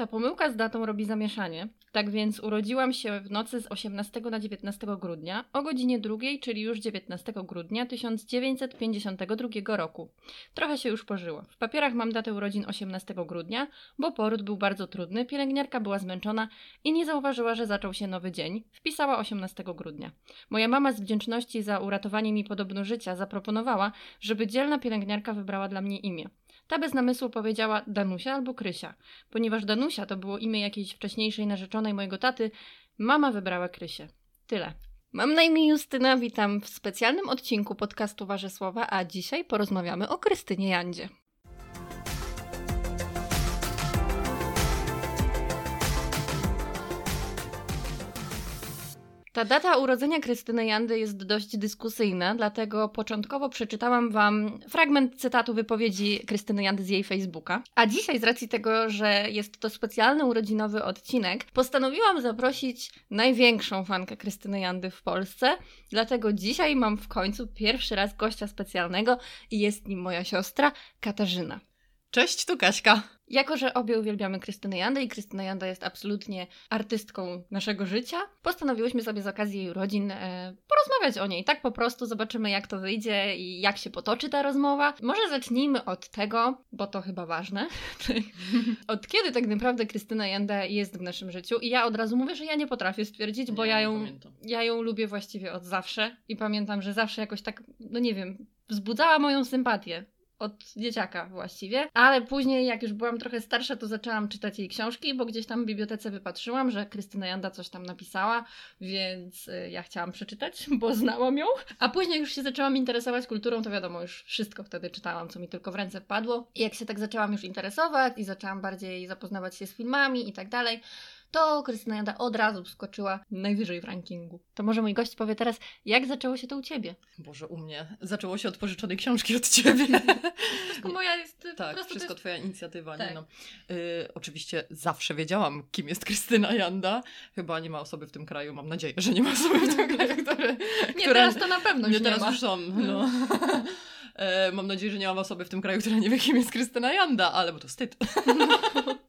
Ta pomyłka z datą robi zamieszanie. Tak więc urodziłam się w nocy z 18 na 19 grudnia o godzinie drugiej, czyli już 19 grudnia 1952 roku. Trochę się już pożyło. W papierach mam datę urodzin 18 grudnia, bo poród był bardzo trudny, pielęgniarka była zmęczona i nie zauważyła, że zaczął się nowy dzień. Wpisała 18 grudnia. Moja mama z wdzięczności za uratowanie mi podobno życia zaproponowała, żeby dzielna pielęgniarka wybrała dla mnie imię. Ta bez namysłu powiedziała Danusia albo Krysia. Ponieważ Danusia to było imię jakiejś wcześniejszej narzeczonej mojego taty, mama wybrała Krysię. Tyle. Mam na imię Justyna, witam w specjalnym odcinku podcastu Warze Słowa, a dzisiaj porozmawiamy o Krystynie Jandzie. Ta data urodzenia Krystyny Jandy jest dość dyskusyjna, dlatego początkowo przeczytałam Wam fragment cytatu wypowiedzi Krystyny Jandy z jej Facebooka. A dzisiaj, z racji tego, że jest to specjalny urodzinowy odcinek, postanowiłam zaprosić największą fankę Krystyny Jandy w Polsce. Dlatego dzisiaj mam w końcu pierwszy raz gościa specjalnego i jest nim moja siostra Katarzyna. Cześć, tu Kaśka. Jako, że obie uwielbiamy Krystynę Jandę i Krystyna Janda jest absolutnie artystką naszego życia, postanowiłyśmy sobie z okazji jej urodzin e, porozmawiać o niej. Tak po prostu zobaczymy, jak to wyjdzie i jak się potoczy ta rozmowa. Może zacznijmy od tego, bo to chyba ważne. od kiedy tak naprawdę Krystyna Janda jest w naszym życiu? I ja od razu mówię, że ja nie potrafię stwierdzić, bo ja nie ją, ja ją lubię właściwie od zawsze i pamiętam, że zawsze jakoś tak, no nie wiem, wzbudzała moją sympatię od dzieciaka właściwie, ale później jak już byłam trochę starsza, to zaczęłam czytać jej książki, bo gdzieś tam w bibliotece wypatrzyłam, że Krystyna Janda coś tam napisała, więc y, ja chciałam przeczytać, bo znałam ją. A później już się zaczęłam interesować kulturą, to wiadomo, już wszystko wtedy czytałam, co mi tylko w ręce wpadło. I jak się tak zaczęłam już interesować i zaczęłam bardziej zapoznawać się z filmami i tak dalej, to Krystyna Janda od razu wskoczyła najwyżej w rankingu. To może mój gość powie teraz, jak zaczęło się to u Ciebie? Boże, u mnie zaczęło się od pożyczonej książki od ciebie. Wszystko moja jest tak, wszystko jest... twoja inicjatywa. Tak. Nie no. y, oczywiście zawsze wiedziałam, kim jest Krystyna Janda. Chyba nie ma osoby w tym kraju, mam nadzieję, że nie ma osoby w tym kraju, które... Nie, która- teraz to na pewno już nie, nie, teraz ma. już są. No. E, Mam nadzieję, że nie ma osoby w tym kraju, która nie wie, kim jest Krystyna Janda, ale bo to wstyd.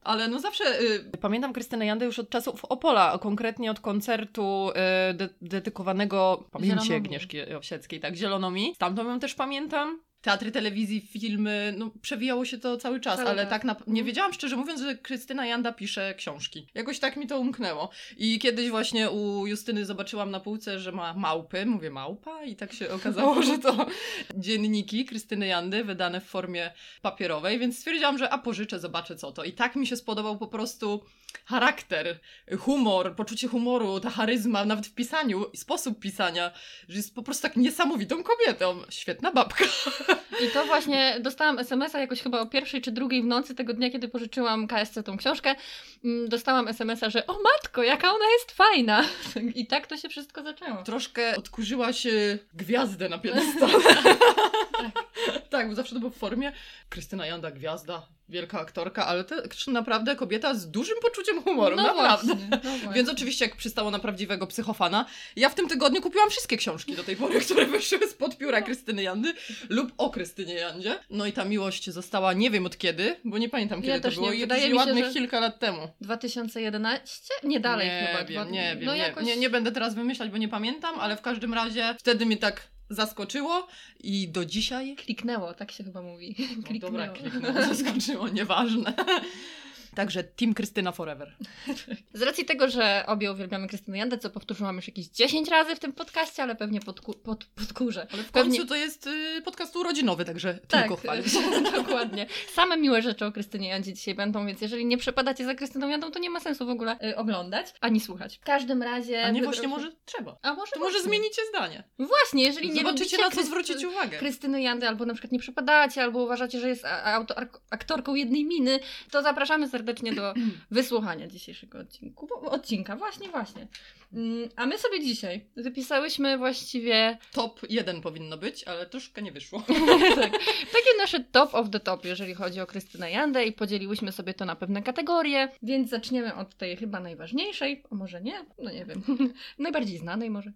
Ale no zawsze y, pamiętam Krystynę Jandę już od czasów Opola, konkretnie od koncertu y, de- dedykowanego pamięci Zielonomi. Agnieszki Owsieckiej, tak, Zielonomi. Stamtąd ją też pamiętam. Teatry, telewizji, filmy, no przewijało się to cały czas, Cały ale tak na, nie Mhm. wiedziałam szczerze mówiąc, że Krystyna Janda pisze książki. Jakoś tak mi to umknęło. I kiedyś właśnie u Justyny zobaczyłam na półce, że ma małpy. Mówię małpa i tak się okazało, że to dzienniki Krystyny Jandy wydane w formie papierowej, więc stwierdziłam, że a pożyczę, zobaczę co to. I tak mi się spodobał po prostu charakter, humor, poczucie humoru, ta charyzma, nawet w pisaniu, i sposób pisania, że jest po prostu tak niesamowitą kobietą. Świetna babka. I to właśnie dostałam SMS-a jakoś chyba o pierwszej czy drugiej w nocy tego dnia, kiedy pożyczyłam KSC tą książkę. Mm, Dostałam SMS-a, że o matko, jaka ona jest fajna. I tak to się wszystko zaczęło. Troszkę odkurzyła się gwiazdę na piedestale. tak, bo zawsze to było w formie Krystyna Janda, gwiazda, wielka aktorka, ale też naprawdę kobieta z dużym poczuciem humoru, No naprawdę. właśnie, no właśnie. Więc oczywiście, jak przystało na prawdziwego psychofana, ja w tym tygodniu kupiłam wszystkie książki do tej pory, które wyszły spod pióra Krystyny Jandy lub o Krystynie Jandzie. No i ta miłość została, nie wiem od kiedy, bo nie pamiętam kiedy Ja to też było, nie. Wydaje mi się, ładnych że- kilka lat temu. 2011? Nie dalej nie chyba. Wiem, dwa- nie wiem, no nie, jakoś... nie, nie będę teraz wymyślać, bo nie pamiętam, ale w każdym razie wtedy mnie tak zaskoczyło i do dzisiaj... Kliknęło, tak się chyba mówi. No Kliknęło. dobra, kliknęło, zaskoczyło, nieważne. Także Team Krystyna Forever. Z racji tego, że obie uwielbiamy Krystynę Jandę, co powtórzyłam już jakieś 10 razy w tym podcaście, ale pewnie podku- pod, podkurzę. Ale w Pewnie- końcu to jest y, podcast urodzinowy, także Tak, tylko chwalić. dokładnie. Same miłe rzeczy o Krystynie Jandzie dzisiaj będą, więc jeżeli nie przepadacie za Krystyną Jandą, to nie ma sensu w ogóle y, oglądać, ani słuchać. W każdym razie... A nie właśnie może trzeba. A może To może zmienicie zdanie. Właśnie, jeżeli nie Zobaczycie na co Krysty- zwrócić uwagę. Krystyny Jandy, albo na przykład nie przepadacie, albo uważacie, że jest auto, aktorką jednej miny, to zapraszamy serdecznie do wysłuchania dzisiejszego odcinku. Odcinka, właśnie, właśnie. Mm, A my sobie dzisiaj wypisałyśmy właściwie Top 1 powinno być, ale troszkę nie wyszło. tak, takie nasze top of the top, jeżeli chodzi o Krystynę Jandę i podzieliłyśmy sobie to na pewne kategorie, więc zaczniemy od tej chyba najważniejszej, a może nie, no nie wiem, najbardziej znanej może.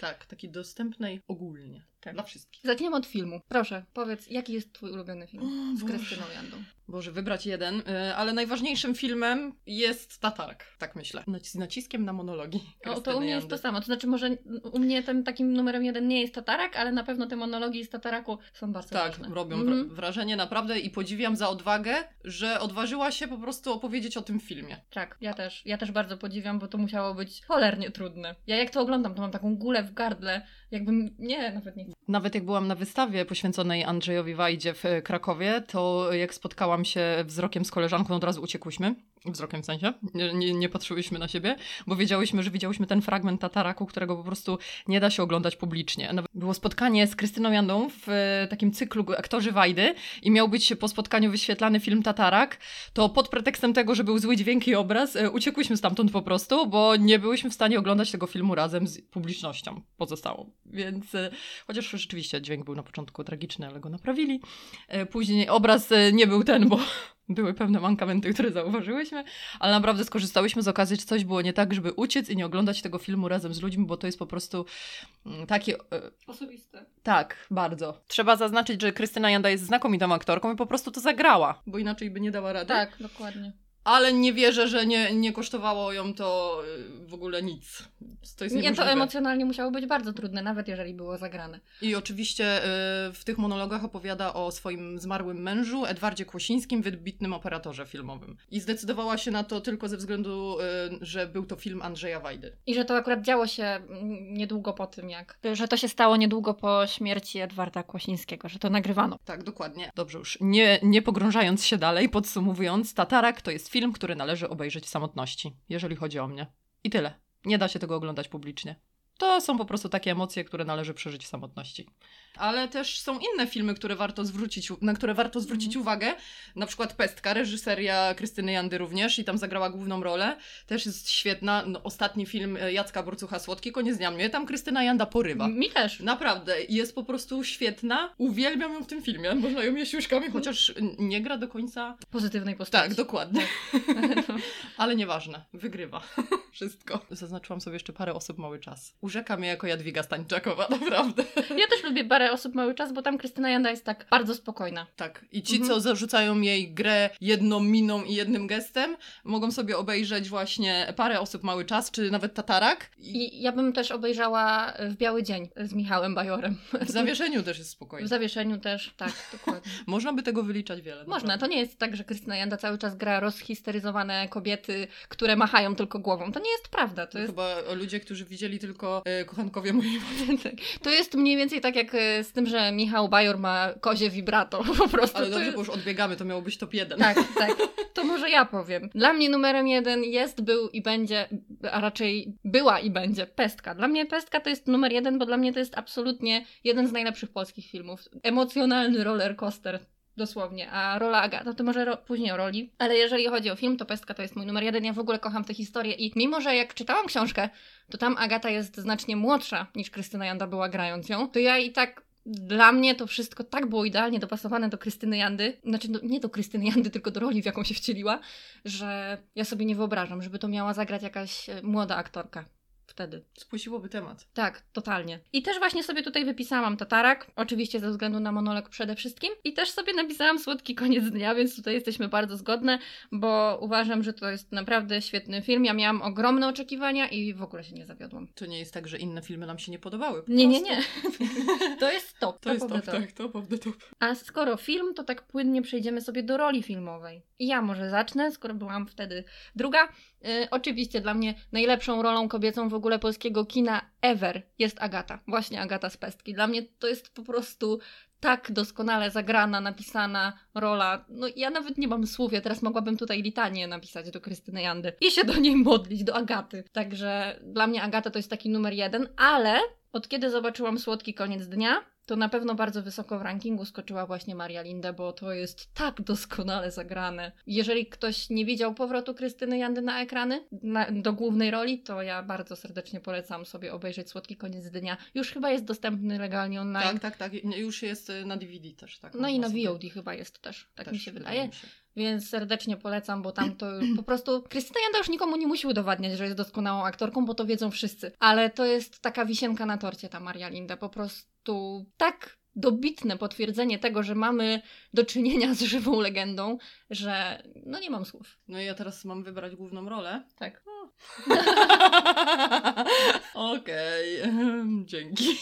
Tak, takiej dostępnej ogólnie. Tak. Dla wszystkich. Zaczniemy od filmu. Proszę, powiedz, jaki jest twój ulubiony film z. Krystyną Jandą? Boże, wybrać jeden, y, ale najważniejszym filmem jest Tatarak, tak myślę. Z naciskiem na monologii. O, to u mnie jest Jandy. to samo. To znaczy, może u mnie tym takim numerem jeden nie jest Tatarak, ale na pewno te monologi z Tataraku są bardzo Tak, ważne. robią Mhm. wra- wrażenie naprawdę i podziwiam za odwagę, że odważyła się po prostu opowiedzieć o tym filmie. Tak, ja też. Ja też bardzo podziwiam, bo to musiało być cholernie trudne. Ja jak to oglądam, to mam taką gulę w gardle, jakbym... Nie, nawet nie. Nawet jak byłam na wystawie poświęconej Andrzejowi Wajdzie w e, Krakowie, to jak spotkałam się wzrokiem z koleżanką, od razu uciekłyśmy. Wzrokiem w sensie. Nie, nie, patrzyłyśmy na siebie, bo wiedziałyśmy, że widziałyśmy ten fragment Tataraku, którego po prostu nie da się oglądać publicznie. Było spotkanie z Krystyną Jandą w e, takim cyklu Aktorzy Wajdy i miał być po spotkaniu wyświetlany film Tatarak, to pod pretekstem tego, że był zły dźwięk i obraz, e, uciekłyśmy stamtąd po prostu, bo nie byłyśmy w stanie oglądać tego filmu razem z publicznością pozostałą. Więc e, chociaż rzeczywiście dźwięk był na początku tragiczny, ale go naprawili. Później obraz nie był ten, bo były pewne mankamenty, które zauważyłyśmy, ale naprawdę skorzystałyśmy z okazji, że coś było nie tak, żeby uciec i nie oglądać tego filmu razem z ludźmi, bo to jest po prostu mm, takie e, Osobiste. tak, bardzo. Trzeba zaznaczyć, że Krystyna Janda jest znakomitą aktorką i po prostu to zagrała. Bo inaczej by nie dała rady. Tak, dokładnie. Ale nie wierzę, że nie, nie kosztowało ją to y, w ogóle nic. To jest Nie, to emocjonalnie musiało być bardzo trudne, nawet jeżeli było zagrane. I oczywiście y, w tych monologach opowiada o swoim zmarłym mężu, Edwardzie Kłosińskim, wybitnym operatorze filmowym. I zdecydowała się na to tylko ze względu, y, że był to film Andrzeja Wajdy. I że to akurat działo się mm, niedługo po tym, jak... Że to się stało niedługo po śmierci Edwarda Kłosińskiego, że to nagrywano. Tak, dokładnie. Dobrze już. Nie, nie pogrążając się dalej, podsumowując, Tatarak to jest film, który należy obejrzeć w samotności, jeżeli chodzi o mnie. I tyle. Nie da się tego oglądać publicznie. To są po prostu takie emocje, które należy przeżyć w samotności. Ale też są inne filmy, które warto zwrócić, na które warto zwrócić uwagę. Na przykład Pestka, reżyseria Krystyny Jandy również i tam zagrała główną rolę. Też jest świetna. No, ostatni film e, Jacka Borcucha Słodki, koniec dnia mnie. Tam Krystyna Janda porywa. Mi też. Naprawdę, jest po prostu świetna. Uwielbiam ją w tym filmie. Można ją jeść łyżkami, chociaż nie gra do końca. Pozytywnej postaci. Tak, dokładnie. Ale nieważne, wygrywa. Wszystko. Zaznaczyłam sobie jeszcze parę osób mały czas. Urzeka mnie jako Jadwiga Stańczakowa, naprawdę. Ja też lubię parę osób mały czas, bo tam Krystyna Janda jest tak bardzo spokojna. Tak. I ci, Mhm. co zarzucają jej grę jedną miną i jednym gestem, mogą sobie obejrzeć właśnie parę osób mały czas, czy nawet Tatarak. I I ja bym też obejrzała w Biały Dzień z Michałem Bajorem. w zawieszeniu też jest W spokojnie. zawieszeniu też, tak, dokładnie. Można by tego wyliczać wiele. Można, naprawdę. to nie jest tak, że Krystyna Janda cały czas gra rozhisteryzowane kobiety, które machają tylko głową. To nie jest prawda. To To jest, chyba ludzie, którzy widzieli tylko e, kochankowie mojej tak. to jest mniej więcej tak jak e, z tym, że Michał Bajor ma kozie vibrato. Po prostu. Ale dobrze, bo już odbiegamy, to miało być top jeden. Tak, tak. To może ja powiem. Dla mnie numerem jeden jest, był i będzie, a raczej była i będzie Pestka. Dla mnie Pestka to jest numer jeden, bo dla mnie to jest absolutnie jeden z najlepszych polskich filmów. Emocjonalny roller coaster. Dosłownie, a rola Agata, to może ro- później o roli, ale jeżeli chodzi o film, to Pestka to jest mój numer jeden. Ja w ogóle kocham tę historię i mimo, że jak czytałam książkę, to tam Agata jest znacznie młodsza niż Krystyna Janda była grając ją, to ja i tak dla mnie to wszystko tak było idealnie dopasowane do Krystyny Jandy, znaczy do, nie do Krystyny Jandy, tylko do roli, w jaką się wcieliła, że ja sobie nie wyobrażam, żeby to miała zagrać jakaś e, młoda aktorka wtedy. Spuściłoby temat. Tak, totalnie. I też właśnie sobie tutaj wypisałam Tatarak, oczywiście ze względu na monolog przede wszystkim. I też sobie napisałam Słodki Koniec Dnia, więc tutaj jesteśmy bardzo zgodne, bo uważam, że to jest naprawdę świetny film. Ja miałam ogromne oczekiwania i w ogóle się nie zawiodłam. To nie jest tak, że inne filmy nam się nie podobały. po Nie, nie, nie. To jest top. To jest of the top, tak, top of the top. A skoro film, to tak płynnie przejdziemy sobie do roli filmowej. I ja może zacznę, skoro byłam wtedy druga. Y, oczywiście dla mnie najlepszą rolą kobiecą w ogóle polskiego kina ever jest Agata. Właśnie Agata z Pestki. Dla mnie to jest po prostu tak doskonale zagrana, napisana rola. No ja nawet nie mam słów, ja teraz mogłabym tutaj litanię napisać do Krystyny Jandy i się do niej modlić, do Agaty. Także dla mnie Agata to jest taki numer jeden, ale od kiedy zobaczyłam Słodki Koniec Dnia, to na pewno bardzo wysoko w rankingu skoczyła właśnie Maria Linda, bo to jest tak doskonale zagrane. Jeżeli ktoś nie widział powrotu Krystyny Jandy na ekrany, na, do głównej roli, to ja bardzo serdecznie polecam sobie obejrzeć Słodki Koniec Dnia. Już chyba jest dostępny legalnie online. Tak, tak, tak. Już jest y, na DVD też, tak. No i na sobie- VOD chyba jest też, tak też mi się wydaje wydaje. mi się. Więc serdecznie polecam, bo tam to po prostu. Krystyna Janda już nikomu nie musi udowadniać, że jest doskonałą aktorką, bo to wiedzą wszyscy. Ale to jest taka wisienka na torcie, ta Maria Linda. Po prostu tak dobitne potwierdzenie tego, że mamy do czynienia z żywą legendą, że no nie mam słów. No i ja teraz mam wybrać główną rolę. Tak. Okej, dzięki.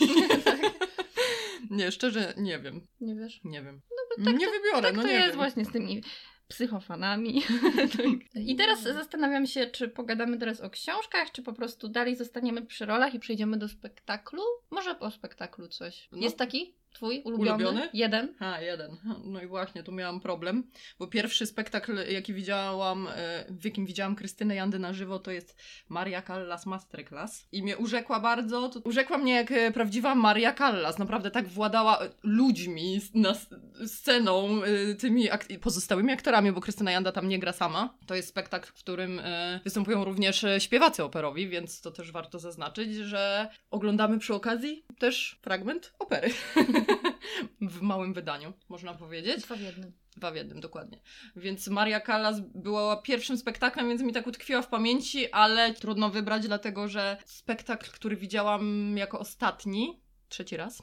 nie, szczerze nie wiem. Nie wiesz? Nie wiem. No, tak nie to, wybiorę, tak no to nie jest wiem. właśnie z tymi psychofanami. I teraz zastanawiam się, czy pogadamy teraz o książkach, czy po prostu dalej zostaniemy przy rolach i przejdziemy do spektaklu? Może po spektaklu coś. No. Jest taki twój ulubiony? Ulubiony? Jeden? A, jeden. No i właśnie, tu miałam problem, bo pierwszy spektakl, jaki widziałam, e, w jakim widziałam Krystynę Jandy na żywo, to jest Maria Callas Masterclass. I mnie urzekła bardzo, to urzekła mnie jak e, prawdziwa Maria Callas. Naprawdę tak władała e, ludźmi, na, sceną, tymi ak- pozostałymi aktorami, bo Krystyna Janda tam nie gra sama. To jest spektakl, w którym występują również śpiewacy operowi, więc to też warto zaznaczyć, że oglądamy przy okazji też fragment opery. w małym wydaniu, można powiedzieć. Dwa w jednym. Dwa w jednym, dokładnie. Więc Maria Callas była pierwszym spektaklem, więc mi tak utkwiła w pamięci, ale trudno wybrać, dlatego że spektakl, który widziałam jako ostatni, trzeci raz,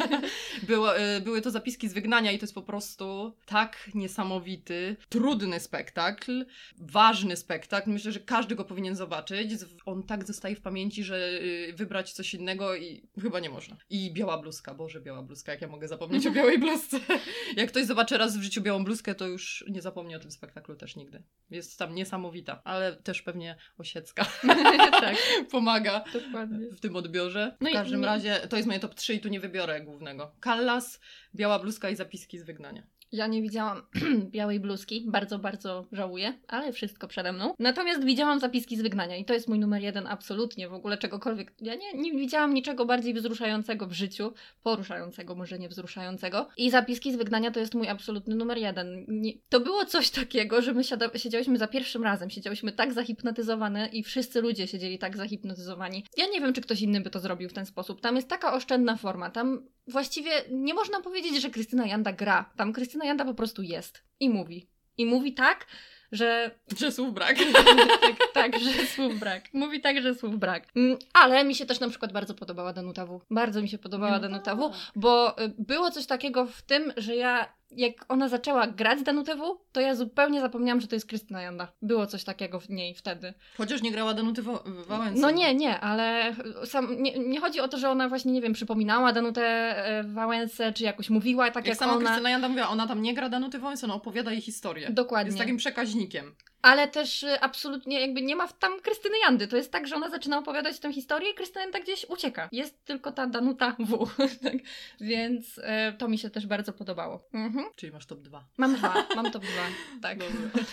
było, y, były to zapiski z wygnania i to jest po prostu tak niesamowity, trudny spektakl, ważny spektakl. Myślę, że każdy go powinien zobaczyć. On tak zostaje w pamięci, że y, wybrać coś innego i chyba nie można. I biała bluzka, Boże, biała bluzka, jak ja mogę zapomnieć o białej bluzce. Jak ktoś zobaczy raz w życiu białą bluzkę, to już nie zapomni o tym spektaklu też nigdy. Jest tam niesamowita, ale też pewnie Osiecka tak, pomaga dokładnie. w tym odbiorze. No w i każdym razie to jest moje top 3 i tu nie wybiorę głównego. Kallas, biała bluzka i zapiski z wygnania. Ja nie widziałam białej bluzki, bardzo, bardzo żałuję, ale wszystko przede mną. Natomiast widziałam zapiski z wygnania i to jest mój numer jeden absolutnie, w ogóle czegokolwiek. Ja nie, nie widziałam niczego bardziej wzruszającego w życiu, poruszającego, może nie wzruszającego. I zapiski z wygnania to jest mój absolutny numer jeden. Nie, to było coś takiego, że my siada, siedziałyśmy za pierwszym razem, siedziałyśmy tak zahipnotyzowane i wszyscy ludzie siedzieli tak zahipnotyzowani. Ja nie wiem, czy ktoś inny by to zrobił w ten sposób. Tam jest taka oszczędna forma, tam właściwie nie można powiedzieć, że Krystyna Janda gra. Tam Krystyna Janda po prostu jest i mówi. I mówi tak, że Że słów brak. tak, tak, że słów brak. Mówi tak, że słów brak. Mm, Ale mi się też na przykład bardzo podobała Danuta W. Bardzo mi się podobała Danuta W, bo y, było coś takiego w tym, że ja jak ona zaczęła grać Danutę W, to ja zupełnie zapomniałam, że to jest Krystyna Janda. Było coś takiego w niej wtedy. Chociaż nie grała Danuty Wa- Wałęsy. No nie, nie, ale sam, nie, nie chodzi o to, że ona właśnie, nie wiem, przypominała Danutę e, Wałęsę, czy jakoś mówiła tak Jak, jak, sama ona. Krystyna Janda mówiła, ona tam nie gra Danuty Wałęsy, ona opowiada jej historię. Dokładnie. Jest takim przekaźnikiem. Ale też y, absolutnie jakby nie ma tam Krystyny Jandy. To jest tak, że ona zaczyna opowiadać tę historię i Krystyna Janda gdzieś ucieka. Jest tylko ta Danuta W. tak. Więc e, to mi się też bardzo podobało. Mhm. Czyli masz top 2. Mam dwa, mam top dwa. Tak.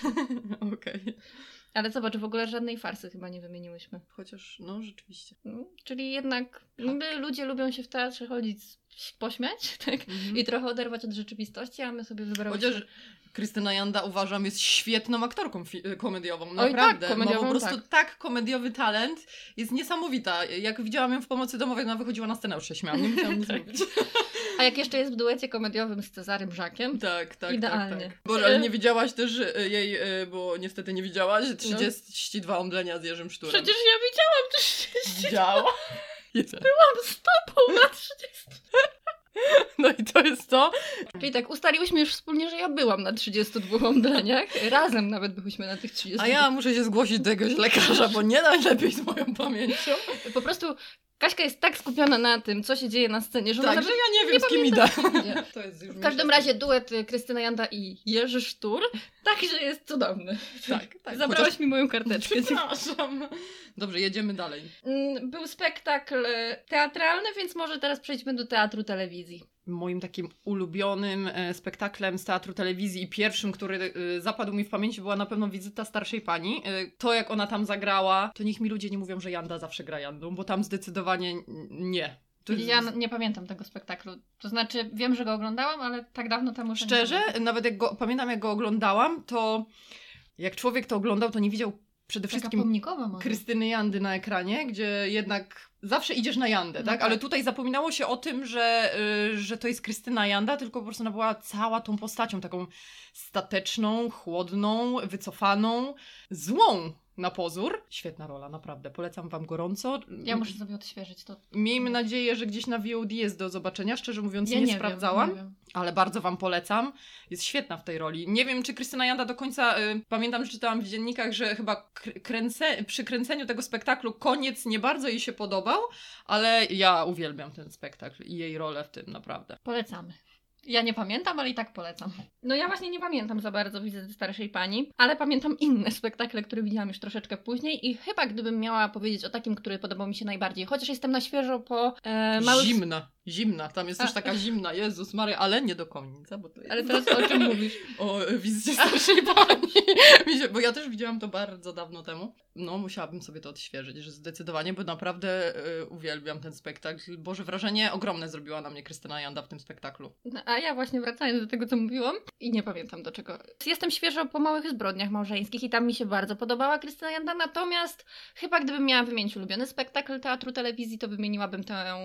Okej. Ale zobacz, w ogóle żadnej farsy chyba nie wymieniłyśmy. Chociaż, no rzeczywiście. Mm, Czyli jednak niby ludzie lubią się w teatrze chodzić, pośmiać tak? Mhm. i trochę oderwać od rzeczywistości, a my sobie wybrałyśmy... Chociaż Krystyna Janda uważam jest świetną aktorką y, komediową. Oj, Naprawdę. tak, Ma komediową, po prostu tak. tak. komediowy talent. Jest niesamowita. Jak widziałam ją w pomocy domowej, ona wychodziła na scenę, już się śmiałam. Nie musiałam nic mówić. A jak jeszcze jest w duecie komediowym z Cezarym Żakiem, Tak, tak, Idealnie. tak, tak. Boże, ale nie widziałaś też y, jej, y, bo niestety nie widziałaś, 32 omdlenia z Jerzym Szturem. przecież ja widziałam 30 widziała. Byłam z tobą na 30. No i to jest to. Czyli tak, ustaliłyśmy już wspólnie, że ja byłam na 32 omdleniach. Razem nawet byłyśmy na tych 32. A ja muszę się zgłosić do jakiegoś lekarza, bo nie najlepiej z moją pamięcią. Po prostu Kaśka jest tak skupiona na tym, co się dzieje na scenie, że ona Tak, że nawet... ja nie wiem, nie z kim idę. To jest już W każdym razie duet Krystyna Janda i Jerzy Sztur, także jest cudowny. Tak, tak. Zabrałaś Chociaż- mi moją karteczkę. Przepraszam. Dobrze, jedziemy dalej. Mm, Był spektakl y, teatralny, więc może teraz przejdźmy do teatru telewizji. Moim takim ulubionym e, spektaklem z teatru telewizji i pierwszym, który e, zapadł mi w pamięci, była na pewno wizyta starszej pani. E, to, jak ona tam zagrała, to niech mi ludzie nie mówią, że Janda zawsze gra Jandą, bo tam zdecydowanie nie. To Ja nie pamiętam tego spektaklu. To znaczy, wiem, że go oglądałam, ale tak dawno temu Szczerze, nawet jak go, pamiętam jak go oglądałam, to jak człowiek to oglądał, to nie widział przede Taka wszystkim. Krystyny Jandy na ekranie, gdzie jednak zawsze idziesz na Jandę, No tak? tak. Ale tutaj zapominało się o tym, że, y, że to jest Krystyna Janda, tylko po prostu ona była cała tą postacią, taką stateczną, chłodną, wycofaną, złą na pozór. Świetna rola, naprawdę. Polecam wam gorąco. Ja muszę sobie odświeżyć to. Miejmy nadzieję, że gdzieś na VOD jest do zobaczenia. Szczerze mówiąc, Ja nie, wiem, sprawdzałam, nie wiem. ale bardzo wam polecam. Jest świetna w tej roli. Nie wiem, czy Krystyna Janda do końca. Y, pamiętam, że czytałam w dziennikach, że chyba kr- kręce, przy kręceniu tego spektaklu koniec nie bardzo jej się podobał, ale ja uwielbiam ten spektakl i jej rolę w tym, naprawdę. Polecamy. Ja nie pamiętam, ale i tak polecam. No ja właśnie nie pamiętam za bardzo wizyty starszej pani, ale pamiętam inne spektakle, które widziałam już troszeczkę później i chyba gdybym miała powiedzieć o takim, który podobał mi się najbardziej, chociaż jestem na świeżo po e, małych... Zimna, zimna. Tam jest A- też taka zimna, Jezus Maria, ale nie do końca, bo to jest... Ale teraz o czym mówisz? o e, wizycie starszej pani. Bo ja też widziałam to bardzo dawno temu. No, musiałabym sobie to odświeżyć, że zdecydowanie, bo naprawdę e, uwielbiam ten spektakl. Boże, wrażenie ogromne zrobiła na mnie Krystyna Janda w tym spektaklu. No, a ja właśnie wracając do tego, co mówiłam i nie pamiętam do czego. Jestem świeżo po małych zbrodniach małżeńskich i tam mi się bardzo podobała Krystyna Janda, natomiast chyba gdybym miała wymienić ulubiony spektakl teatru telewizji, to wymieniłabym tę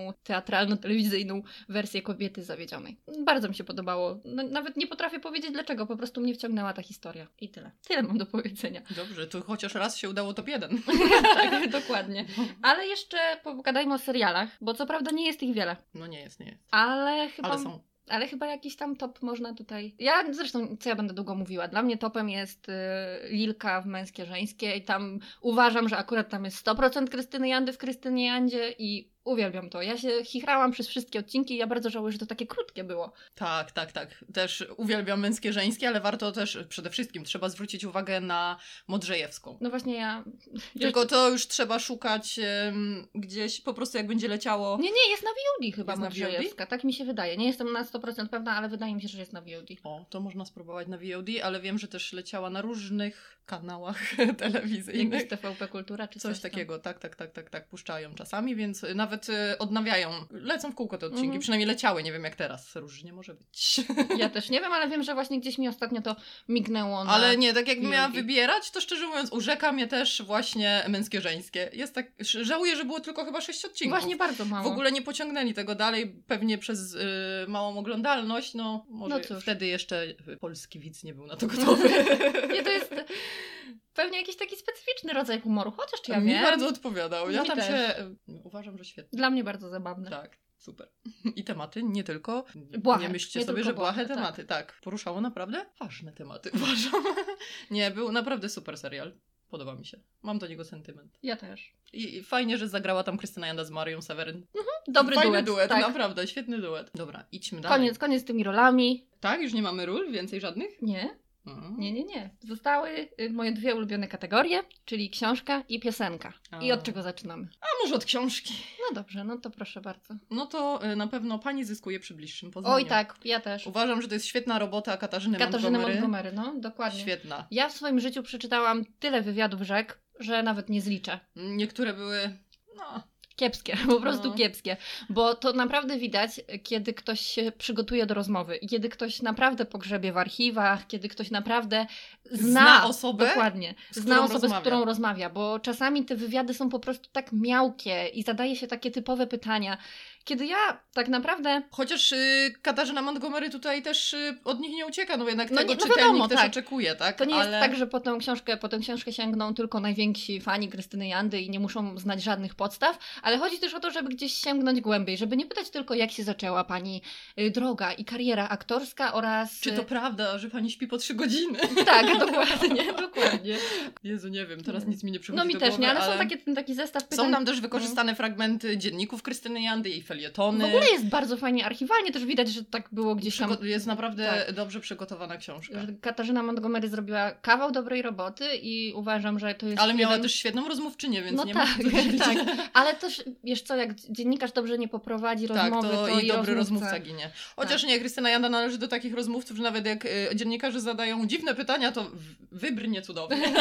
teatralno-telewizyjną wersję Kobiety Zawiedzionej. Bardzo mi się podobało. No, nawet nie potrafię powiedzieć dlaczego, po prostu mnie wciągnęła ta historia. I tyle. Tyle mam do powiedzenia. Dobrze, to chociaż raz się udało top jeden. tak, dokładnie. Ale jeszcze pogadajmy o serialach, bo co prawda nie jest ich wiele. No nie jest, nie jest. Ale chyba Ale są. Ale chyba jakiś tam top można tutaj. Ja zresztą, co ja będę długo mówiła, dla mnie topem jest y, Lilka w męskie żeńskie i tam uważam, że akurat tam jest 100% Krystyny Jandy w Krystynie Jandzie i uwielbiam to. Ja się chichrałam przez wszystkie odcinki i ja bardzo żałuję, że to takie krótkie było. Tak, tak, tak. Też uwielbiam męskie, żeńskie, ale warto też przede wszystkim trzeba zwrócić uwagę na Modrzejewską. No właśnie ja... Tylko to już trzeba szukać em, gdzieś, po prostu jak będzie leciało. Nie, nie, jest na VOD chyba Jest Modrzejewska, tak mi się wydaje. Nie jestem na 100% pewna, ale wydaje mi się, że jest na VOD. O, to można spróbować na VOD, ale wiem, że też leciała na różnych kanałach telewizyjnych. TVP Kultura czy coś, Coś tam. takiego, tak, tak, tak, tak, tak, puszczają czasami, więc nawet y, odnawiają, lecą w kółko te odcinki, Mhm. przynajmniej leciały, nie wiem jak teraz, różnie może być. Ja też nie wiem, ale wiem, że właśnie gdzieś mi ostatnio to mignęło na... Ale nie, tak jakbym miała wybierać, to szczerze mówiąc urzeka mnie też właśnie męskie, żeńskie. Jest tak, żałuję, że było tylko chyba sześć odcinków. Właśnie bardzo mało. W ogóle nie pociągnęli tego dalej, pewnie przez y, małą oglądalność, no może No wtedy jeszcze polski widz nie był na to gotowy. Nie, to jest pewnie jakiś taki specyficzny rodzaj humoru, chociaż czy ja Mi wiem. bardzo odpowiadał. Ja Mi tam też. się y, uważam, że świetnie. Dla mnie bardzo zabawne. Tak, super. I tematy nie tylko. Błahe, Nie myślcie nie sobie, że błahe błahe, tematy. Tak. poruszało naprawdę ważne tematy, uważam. nie, był naprawdę super serial. Podoba mi się. Mam do niego sentyment. Ja też. I, I fajnie, że zagrała tam Krystyna Janda z Marią Seweryn. Dobry Fajny duet. duet, tak. naprawdę, świetny duet. Dobra, idźmy dalej. Koniec, koniec z tymi rolami. Tak? Już nie mamy ról? Więcej żadnych? Nie, Mm. nie, nie, nie. Zostały y, moje dwie ulubione kategorie, czyli książka i piosenka. I A. od czego zaczynamy? A może od książki? No dobrze, no to proszę bardzo. No to y, na pewno pani zyskuje przy bliższym poznaniu. Oj tak, ja też. Uważam, że to jest świetna robota Katarzyny, Katarzyny Montgomery. Montgomery, no dokładnie. Świetna. Ja w swoim życiu przeczytałam tyle wywiadów rzek, że nawet nie zliczę. Niektóre były... No, Kiepskie, po prostu No. kiepskie. Bo to naprawdę widać, kiedy ktoś się przygotuje do rozmowy kiedy ktoś naprawdę pogrzebie w archiwach, kiedy ktoś naprawdę zna, Zna osobę, Dokładnie. Zna osobę, rozmawia. z którą rozmawia, bo czasami te wywiady są po prostu tak miałkie i zadaje się takie typowe pytania. Kiedy ja tak naprawdę. Chociaż y, Katarzyna Montgomery tutaj też y, od nich nie ucieka, no jednak No tego nie- no czytelnik wiadomo, też tak. oczekuje, tak? To nie Ale... jest tak, że po tę, książkę, po tę książkę sięgną tylko najwięksi fani Krystyny Jandy i nie muszą znać żadnych podstaw, ale chodzi też o to, żeby gdzieś sięgnąć głębiej, żeby nie pytać tylko, jak się zaczęła pani y, droga i kariera aktorska oraz. Czy to prawda, że pani śpi po trzy godziny? Tak, dokładnie, dokładnie. Jezu, nie wiem, teraz nic mi nie przychodzi No mi też głowy, nie, ale, są takie, ten taki zestaw pytań. Są tam też wykorzystane fragmenty dzienników Krystyny Jandy, jej felietony. W ogóle jest bardzo fajnie archiwalnie, też widać, że tak było gdzieś tam. Jest naprawdę Tak. dobrze przygotowana książka. że Katarzyna Montgomery zrobiła kawał dobrej roboty i uważam, że to jest. Ale miała jeden... też świetną rozmówczynię, więc No nie tak, ma tak. Ale też, wiesz co, jak dziennikarz dobrze nie poprowadzi Tak, rozmowy, to, to, i dobry rozmówca. rozmówca ginie. Chociaż nie, Krystyna Janda należy do takich rozmówców, że nawet jak y, dziennikarze zadają dziwne pytania, to wybrnie cudownie.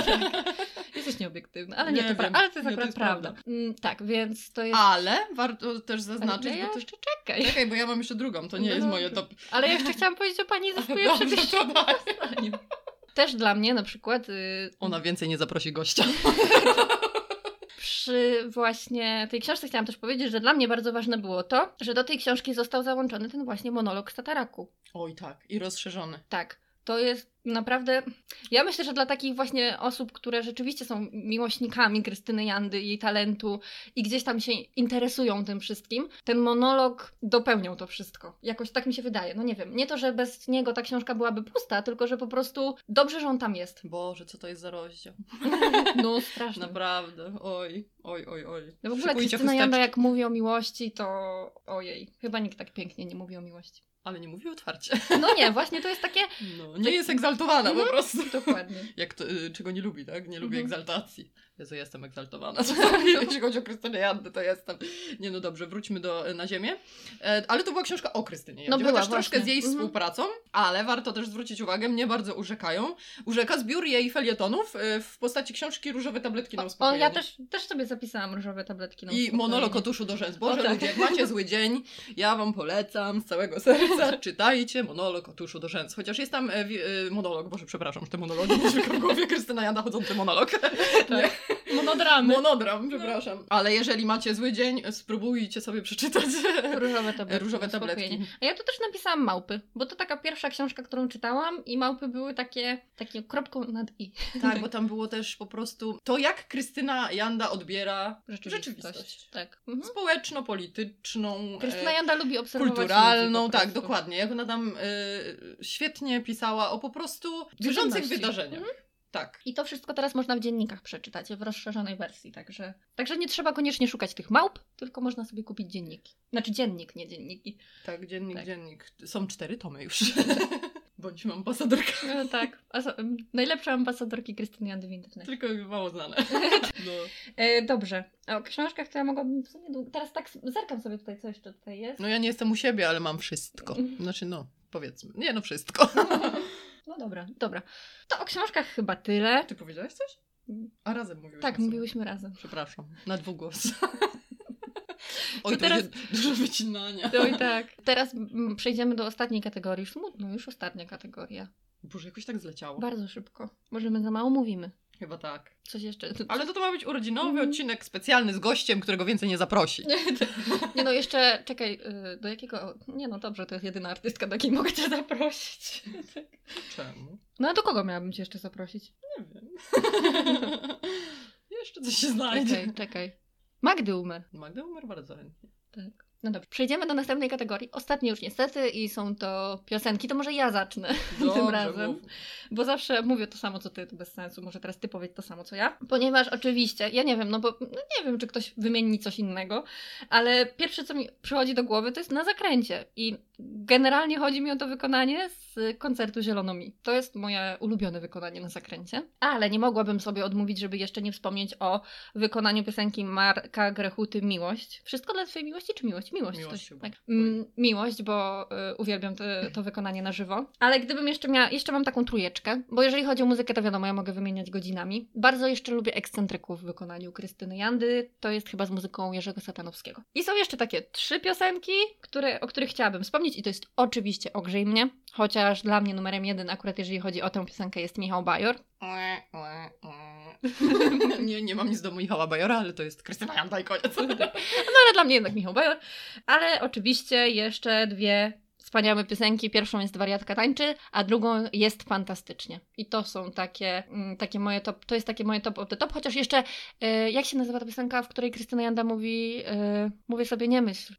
Jesteś nieobiektywny, ale nie, Nie to, pra- ale to jest Nie, to jest prawda. prawda. Mm, tak, więc to jest... Ale warto też zaznaczyć, Ale ja bo to... jeszcze czekaj. Czekaj, bo ja mam jeszcze drugą, to nie No jest dobrze. moje top. Ale ja jeszcze chciałam powiedzieć o pani to daj. też dla mnie na przykład y, Ona więcej nie zaprosi gościa. przy właśnie tej książce chciałam też powiedzieć, że dla mnie bardzo ważne było to, że do tej książki został załączony ten właśnie monolog z Tataraku. Oj tak, i rozszerzony. Tak. To jest naprawdę. Ja myślę, że dla takich właśnie osób, które rzeczywiście są miłośnikami Krystyny Jandy, jej talentu i gdzieś tam się interesują tym wszystkim, ten monolog dopełniał to wszystko. Jakoś tak mi się wydaje. No nie wiem. Nie to, że bez niego ta książka byłaby pusta, tylko że po prostu dobrze, że on tam jest. Boże, co to jest za rozdział. No strasznie. Naprawdę. Oj, oj, oj, oj. No w ogóle Szykujcie Krystyna Janda, jak mówi o miłości, to ojej, chyba nikt tak pięknie nie mówi o miłości. Ale nie mówi otwarcie. No nie, właśnie to jest takie. No, nie jest egzaltowana po Mhm. prostu. Dokładnie. Jak to, y, czego nie lubi, tak? Nie lubi Mhm. egzaltacji. Jezu, jestem egzaltowana. Jeśli chodzi o Krystynę Jandę, to jestem. Nie no dobrze, wróćmy do, na ziemię. E, ale to była książka o Krystynie Jandzie. No była, chociaż troszkę z jej Mhm. współpracą, ale warto też zwrócić uwagę, mnie bardzo urzekają. Urzeka zbiór jej felietonów e, w postaci książki Różowe tabletki na O, uspokojenie. ja też, też sobie zapisałam różowe tabletki. na I uspokojenie. monolog o tuszu do rzęs. Boże, O, tak. ludzie, jak macie zły dzień, ja wam polecam z całego serca, czytajcie monolog o tuszu do rzęs. Chociaż jest tam e, e, monolog, Boże, przepraszam, te monologi, nie tylko w głowie Krystyna Janda chodzący monolog. Nie, Monodramy. monodram, przepraszam. Ale jeżeli macie zły dzień, spróbujcie sobie przeczytać Różowe tabletki. różowe tabletki. A ja tu też napisałam małpy, bo to taka pierwsza książka, którą czytałam i małpy były takie, takie kropką nad i. Tak, bo tam było też po prostu to, jak Krystyna Janda odbiera rzeczywistość. Tak. Mhm. Społeczno-polityczną, Krystyna e, Janda lubi obserwować kulturalną, tak, dokładnie. Jak ona tam e, świetnie pisała o po prostu bieżących wydarzeniach. Tak. I to wszystko teraz można w dziennikach przeczytać, w rozszerzonej wersji, także, także nie trzeba koniecznie szukać tych małp, tylko można sobie kupić dzienniki. Znaczy dziennik, nie dzienniki. Tak, dziennik, Tak. dziennik. Są cztery tomy już. Bądźmy ambasadorka. No tak, m, najlepsze ambasadorki Krystyny Jandy w internecie. Tylko mało znane. No. E, dobrze, o książkach ja mogłabym w sumie długo... Teraz tak zerkam sobie tutaj, co jeszcze tutaj jest. no ja nie jestem u siebie, ale mam wszystko. Znaczy no, powiedzmy. Nie no, wszystko. No dobra, dobra. To o książkach chyba tyle. Ty powiedziałaś coś? A razem mówiłyśmy Tak, sobie. mówiłyśmy razem. Przepraszam, na dwugłos. Oj, To teraz- dużo wycinania. I tak. Teraz przejdziemy do ostatniej kategorii. Smutno, już ostatnia kategoria. Boże, jakoś tak zleciało. Bardzo szybko. Może my za mało mówimy. Chyba tak. Coś jeszcze. Ale to, to ma być urodzinowy Mhm. odcinek specjalny z gościem, którego więcej nie zaprosi. Nie no, jeszcze czekaj, y, do jakiego. Nie no, dobrze, to jest jedyna artystka, do jakiej mogę cię zaprosić. Czemu? No a do kogo miałabym cię jeszcze zaprosić? Nie wiem. Jeszcze coś się znajdzie. Czekaj, czekaj. Magdy Umer. Magda umarł bardzo chętnie. Tak. No dobrze. Przejdziemy do następnej kategorii. Ostatniej już niestety i są to piosenki. To może ja zacznę tym Dobrze, razem. mów. Bo zawsze mówię to samo, co ty, to bez sensu. Może teraz ty powiedz to samo, co ja. Ponieważ oczywiście, ja nie wiem, no bo no nie wiem, czy ktoś wymieni coś innego, ale pierwsze, co mi przychodzi do głowy, to jest na zakręcie. I generalnie chodzi mi o to wykonanie z koncertu Zielonomi. To jest moje ulubione wykonanie na zakręcie. Ale nie mogłabym sobie odmówić, żeby jeszcze nie wspomnieć o wykonaniu piosenki Marka Grechuty Miłość. Wszystko dla twojej miłości, czy miłość? Miłość. Miłość tak. Mm, miłość, bo y, uwielbiam to, to wykonanie na żywo. Ale gdybym jeszcze miała, jeszcze mam taką trójeczkę, bo jeżeli chodzi o muzykę, to wiadomo, ja mogę wymieniać godzinami. Bardzo jeszcze lubię ekscentryków w wykonaniu Krystyny Jandy. To jest chyba z muzyką Jerzego Satanowskiego. I są jeszcze takie trzy piosenki, które, o których chciałabym wspomnieć i to jest oczywiście Ogrzej mnie, chociaż dla mnie numerem jeden akurat jeżeli chodzi o tę piosenkę jest Michał Bajor. nie, nie mam nic do Michała Bajora, ale to jest Krystyna Janda i koniec. No ale dla mnie jednak Michał Bajor. Ale oczywiście jeszcze dwie wspaniałe piosenki. Pierwszą jest Wariatka tańczy, a drugą jest Fantastycznie. I to są takie, mm, takie moje top, to jest takie moje top of the top, chociaż jeszcze, e, jak się nazywa ta piosenka, w której Krystyna Janda mówi, e, mówię sobie nie myśl.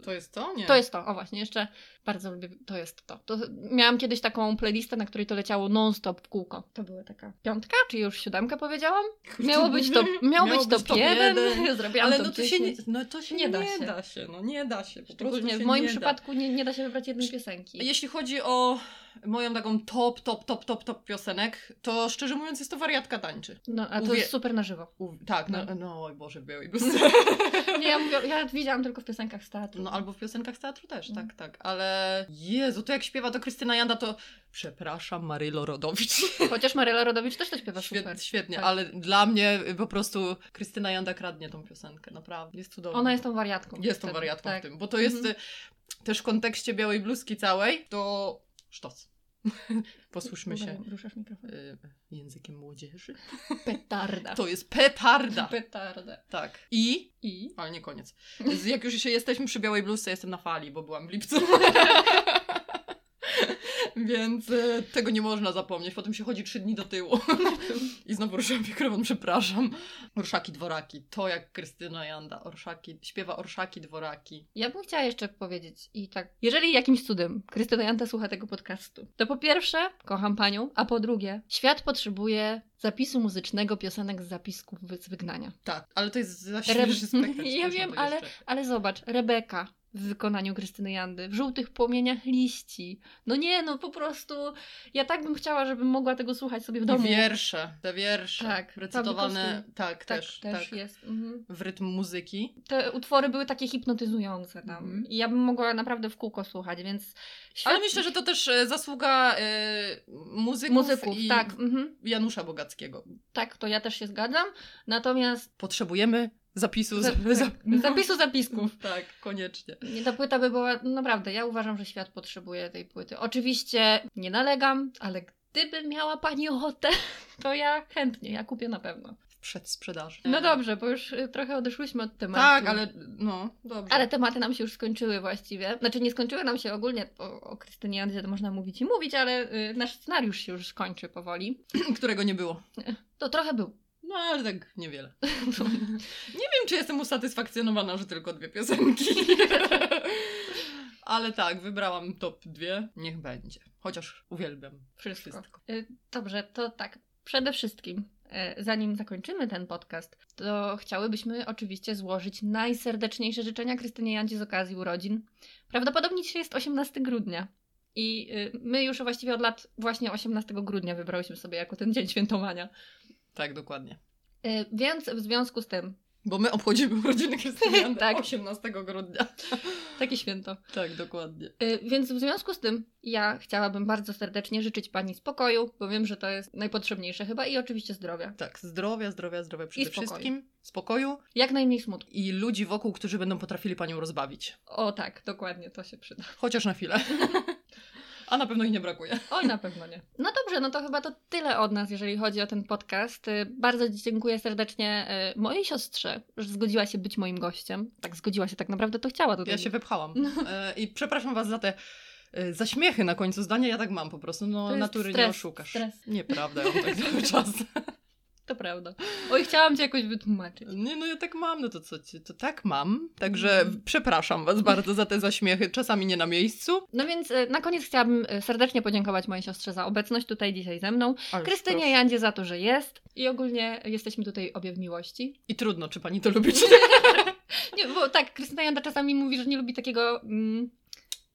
e, To jest to? Nie. to jest to, o właśnie, jeszcze bardzo lubię, to jest to. to. Miałam kiedyś taką playlistę, na której to leciało non-stop w kółko. To była taka piątka, czy już siódemka powiedziałam? Miało być to, miało być to top jeden, zrobiłam Ale no to się, nie, 10. no to się Nie nie, da się. da się. No nie da się. Po Szczególnie w moim przypadku nie, nie da się wybrać jednej piosenki. Jeśli chodzi o moją taką top, top, top, top, top piosenek, to szczerze mówiąc jest to wariatka tańczy. No, a to Uwie- jest super na żywo. U, tak, no, No. no oj Boże, białej. Nie, ja, mówię, ja widziałam tylko w piosenkach z teatru. No albo w piosenkach z teatru też, Mm. tak, tak. Ale Jezu, to jak śpiewa to Krystyna Janda, to przepraszam Marylo Rodowicz. Chociaż Maryla Rodowicz też to śpiewa Świetnie, super. świetnie Tak. ale dla mnie po prostu Krystyna Janda kradnie tą piosenkę, naprawdę. Jest cudowna. Ona jest tą wariatką. Jest tą wariatką tak. w tym, bo to jest Mhm. Też w kontekście białej bluzki całej, to sztos. Posłuszmy się Ruszasz mikrofon. y, językiem młodzieży. Petarda. To jest petarda. Petarda. Tak. I I? Ale nie koniec. Jak już się jesteśmy przy białej bluzce, jestem na fali, bo byłam w lipcu. Więc e, tego nie można zapomnieć. Potem się chodzi trzy dni do tyłu. I znowu ruszam mikrofon, przepraszam. Orszaki, dworaki. To jak Krystyna Janda. Orszaki, śpiewa orszaki, dworaki. Ja bym chciała jeszcze powiedzieć i tak, jeżeli jakimś cudem Krystyna Janta słucha tego podcastu, to po pierwsze, kocham panią, a po drugie, świat potrzebuje zapisu muzycznego piosenek z zapisków z wygnania. Tak, ale to jest za Re-. Ja wiem, ale- jeszcze. Ale zobacz, Rebeka w wykonaniu Krystyny Jandy, w żółtych płomieniach liści. No nie, no po prostu, ja tak bym chciała, żebym mogła tego słuchać sobie w I domu. wiersze, te wiersze. Tak, Recytowane, tak, tak, też, też tak. jest. Mhm. W rytm muzyki. Te utwory były takie hipnotyzujące tam. Mhm. I ja bym mogła naprawdę w kółko słuchać, więc... Ale myślę, że to też e, zasługa e, muzyków, Muzyków, i tak. Mhm. Janusza Bogackiego. Tak, to ja też się zgadzam. Natomiast Potrzebujemy zapisu. Z, zapisu zapisków. Tak, koniecznie. Nie, ta płyta by była, naprawdę, ja uważam, że świat potrzebuje tej płyty. Oczywiście nie nalegam, ale gdyby miała pani ochotę, to ja chętnie, ja kupię na pewno. W przedsprzedaży. No dobrze, bo już y, trochę odeszłyśmy od tematu. Tak, ale no, dobrze. Ale tematy nam się już skończyły właściwie. Znaczy nie skończyły nam się ogólnie, o, o Krystynie Jandzie to można mówić i mówić, ale y, nasz scenariusz się już kończy powoli. Którego nie było. To trochę był. No, ale tak niewiele. nie wiem, czy jestem usatysfakcjonowana, że tylko dwie piosenki. ale tak, wybrałam top dwie. Niech będzie. Chociaż uwielbiam Wszystko. wszystko. Y, Dobrze, to tak. Przede wszystkim, e, zanim zakończymy ten podcast, to chciałybyśmy oczywiście złożyć najserdeczniejsze życzenia Krystynie Jandzie z okazji urodzin. Prawdopodobnie dzisiaj jest 18 grudnia. I y, my już właściwie od lat właśnie 18 grudnia wybrałyśmy sobie jako ten dzień świętowania. Tak, dokładnie. Y, Więc w związku z tym, Bo my obchodzimy urodziny Krystyny Jandy Tak. 18 grudnia. takie święto. Tak, dokładnie. Y, Więc w związku z tym ja chciałabym bardzo serdecznie życzyć Pani spokoju, bo wiem, że to jest najpotrzebniejsze chyba i oczywiście zdrowia. Tak, zdrowia, zdrowia, zdrowia przede spokoju. wszystkim. Spokoju Jak najmniej smutku. i ludzi wokół, którzy będą potrafili panią rozbawić. O tak, dokładnie, to się przyda. Chociaż na chwilę. A na pewno ich nie brakuje. Oj, na pewno nie. No dobrze, no to chyba to tyle od nas, jeżeli chodzi o ten podcast. Y, Bardzo dziękuję serdecznie y, mojej siostrze, że zgodziła się być moim gościem. Tak, zgodziła się, tak naprawdę to chciała tutaj. Ja się wepchałam. No. E, I przepraszam was za te e, zaśmiechy na końcu zdania. Ja tak mam po prostu. No, natury nie stres, oszukasz. stres. Nieprawda, ja mam tak cały czas. Prawda. Oj, chciałam cię jakoś wytłumaczyć. Nie, no ja tak mam, no to co ci, to tak mam. Także Mhm. przepraszam was bardzo za te zaśmiechy, czasami nie na miejscu. No więc y, na koniec chciałabym y, serdecznie podziękować mojej siostrze za obecność tutaj dzisiaj ze mną. Ależ Krystynie proszę. Jandzie za to, że jest. I ogólnie jesteśmy tutaj obie w miłości. I trudno, czy pani to lubi, czy nie. Nie, bo tak, Krystyna Janda czasami mówi, że nie lubi takiego, mm,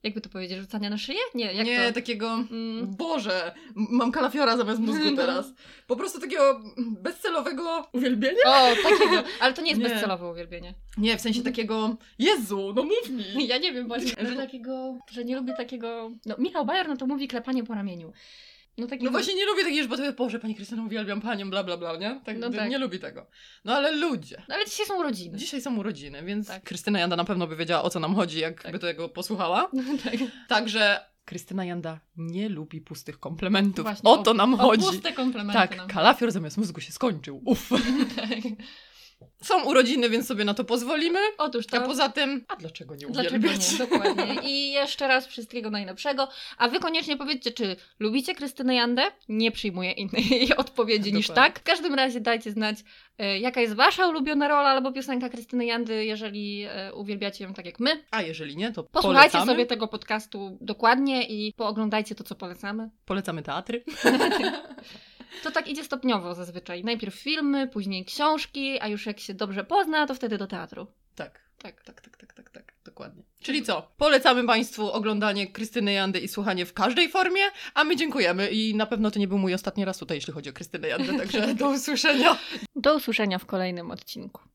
jakby to powiedzieć, rzucania na szyję? Nie, jak nie, to? takiego... Mm, Boże, mam kalafiora zamiast mózgu No. teraz. Po prostu takiego bezcelowego uwielbienia? o, takiego, ale to nie jest Nie. bezcelowe uwielbienie. Nie, w sensie takiego, Jezu, no mów mi. Ja nie wiem właśnie, że takiego, że nie lubię takiego, no Michał Bajer, no to mówi klepanie po ramieniu. No No właśnie nie lubię takich, bo to Boże, Pani Krystyna, uwielbiam Panią, bla, bla, bla, nie? Tak, No tak. Nie lubi tego. No ale ludzie. No ale dzisiaj są urodziny. Dzisiaj są urodziny, więc Tak. Krystyna Janda na pewno by wiedziała, o co nam chodzi, jakby Tak. tego posłuchała. tak. Także Krystyna Janda nie lubi pustych komplementów. Właśnie, o to nam O chodzi. puste komplementy Tak, kalafior zamiast mózgu się skończył. Uff. tak. Są urodziny, więc sobie na to pozwolimy. Otóż A to... poza tym, a dlaczego nie Dlaczego uwielbiać? nie? Dokładnie. I jeszcze raz wszystkiego najlepszego. A wy koniecznie powiedzcie, czy lubicie Krystynę Jandę? Nie przyjmuję innej odpowiedzi niż Dokładnie. tak. W każdym razie dajcie znać, e, jaka jest wasza ulubiona rola albo piosenka Krystyny Jandy, jeżeli e, uwielbiacie ją tak jak my. A jeżeli nie, to Posłuchajcie polecamy. sobie tego podcastu dokładnie i pooglądajcie to, co polecamy. Polecamy teatry. To tak idzie stopniowo zazwyczaj. Najpierw filmy, później książki, a już jak się dobrze pozna, to wtedy do teatru. Tak. Tak. Tak, tak, tak, tak, tak, dokładnie. Czyli co? Polecamy Państwu oglądanie Krystyny Jandy i słuchanie w każdej formie, a my dziękujemy i na pewno to nie był mój ostatni raz tutaj, jeśli chodzi o Krystynę Jandę, także do usłyszenia. Do usłyszenia w kolejnym odcinku.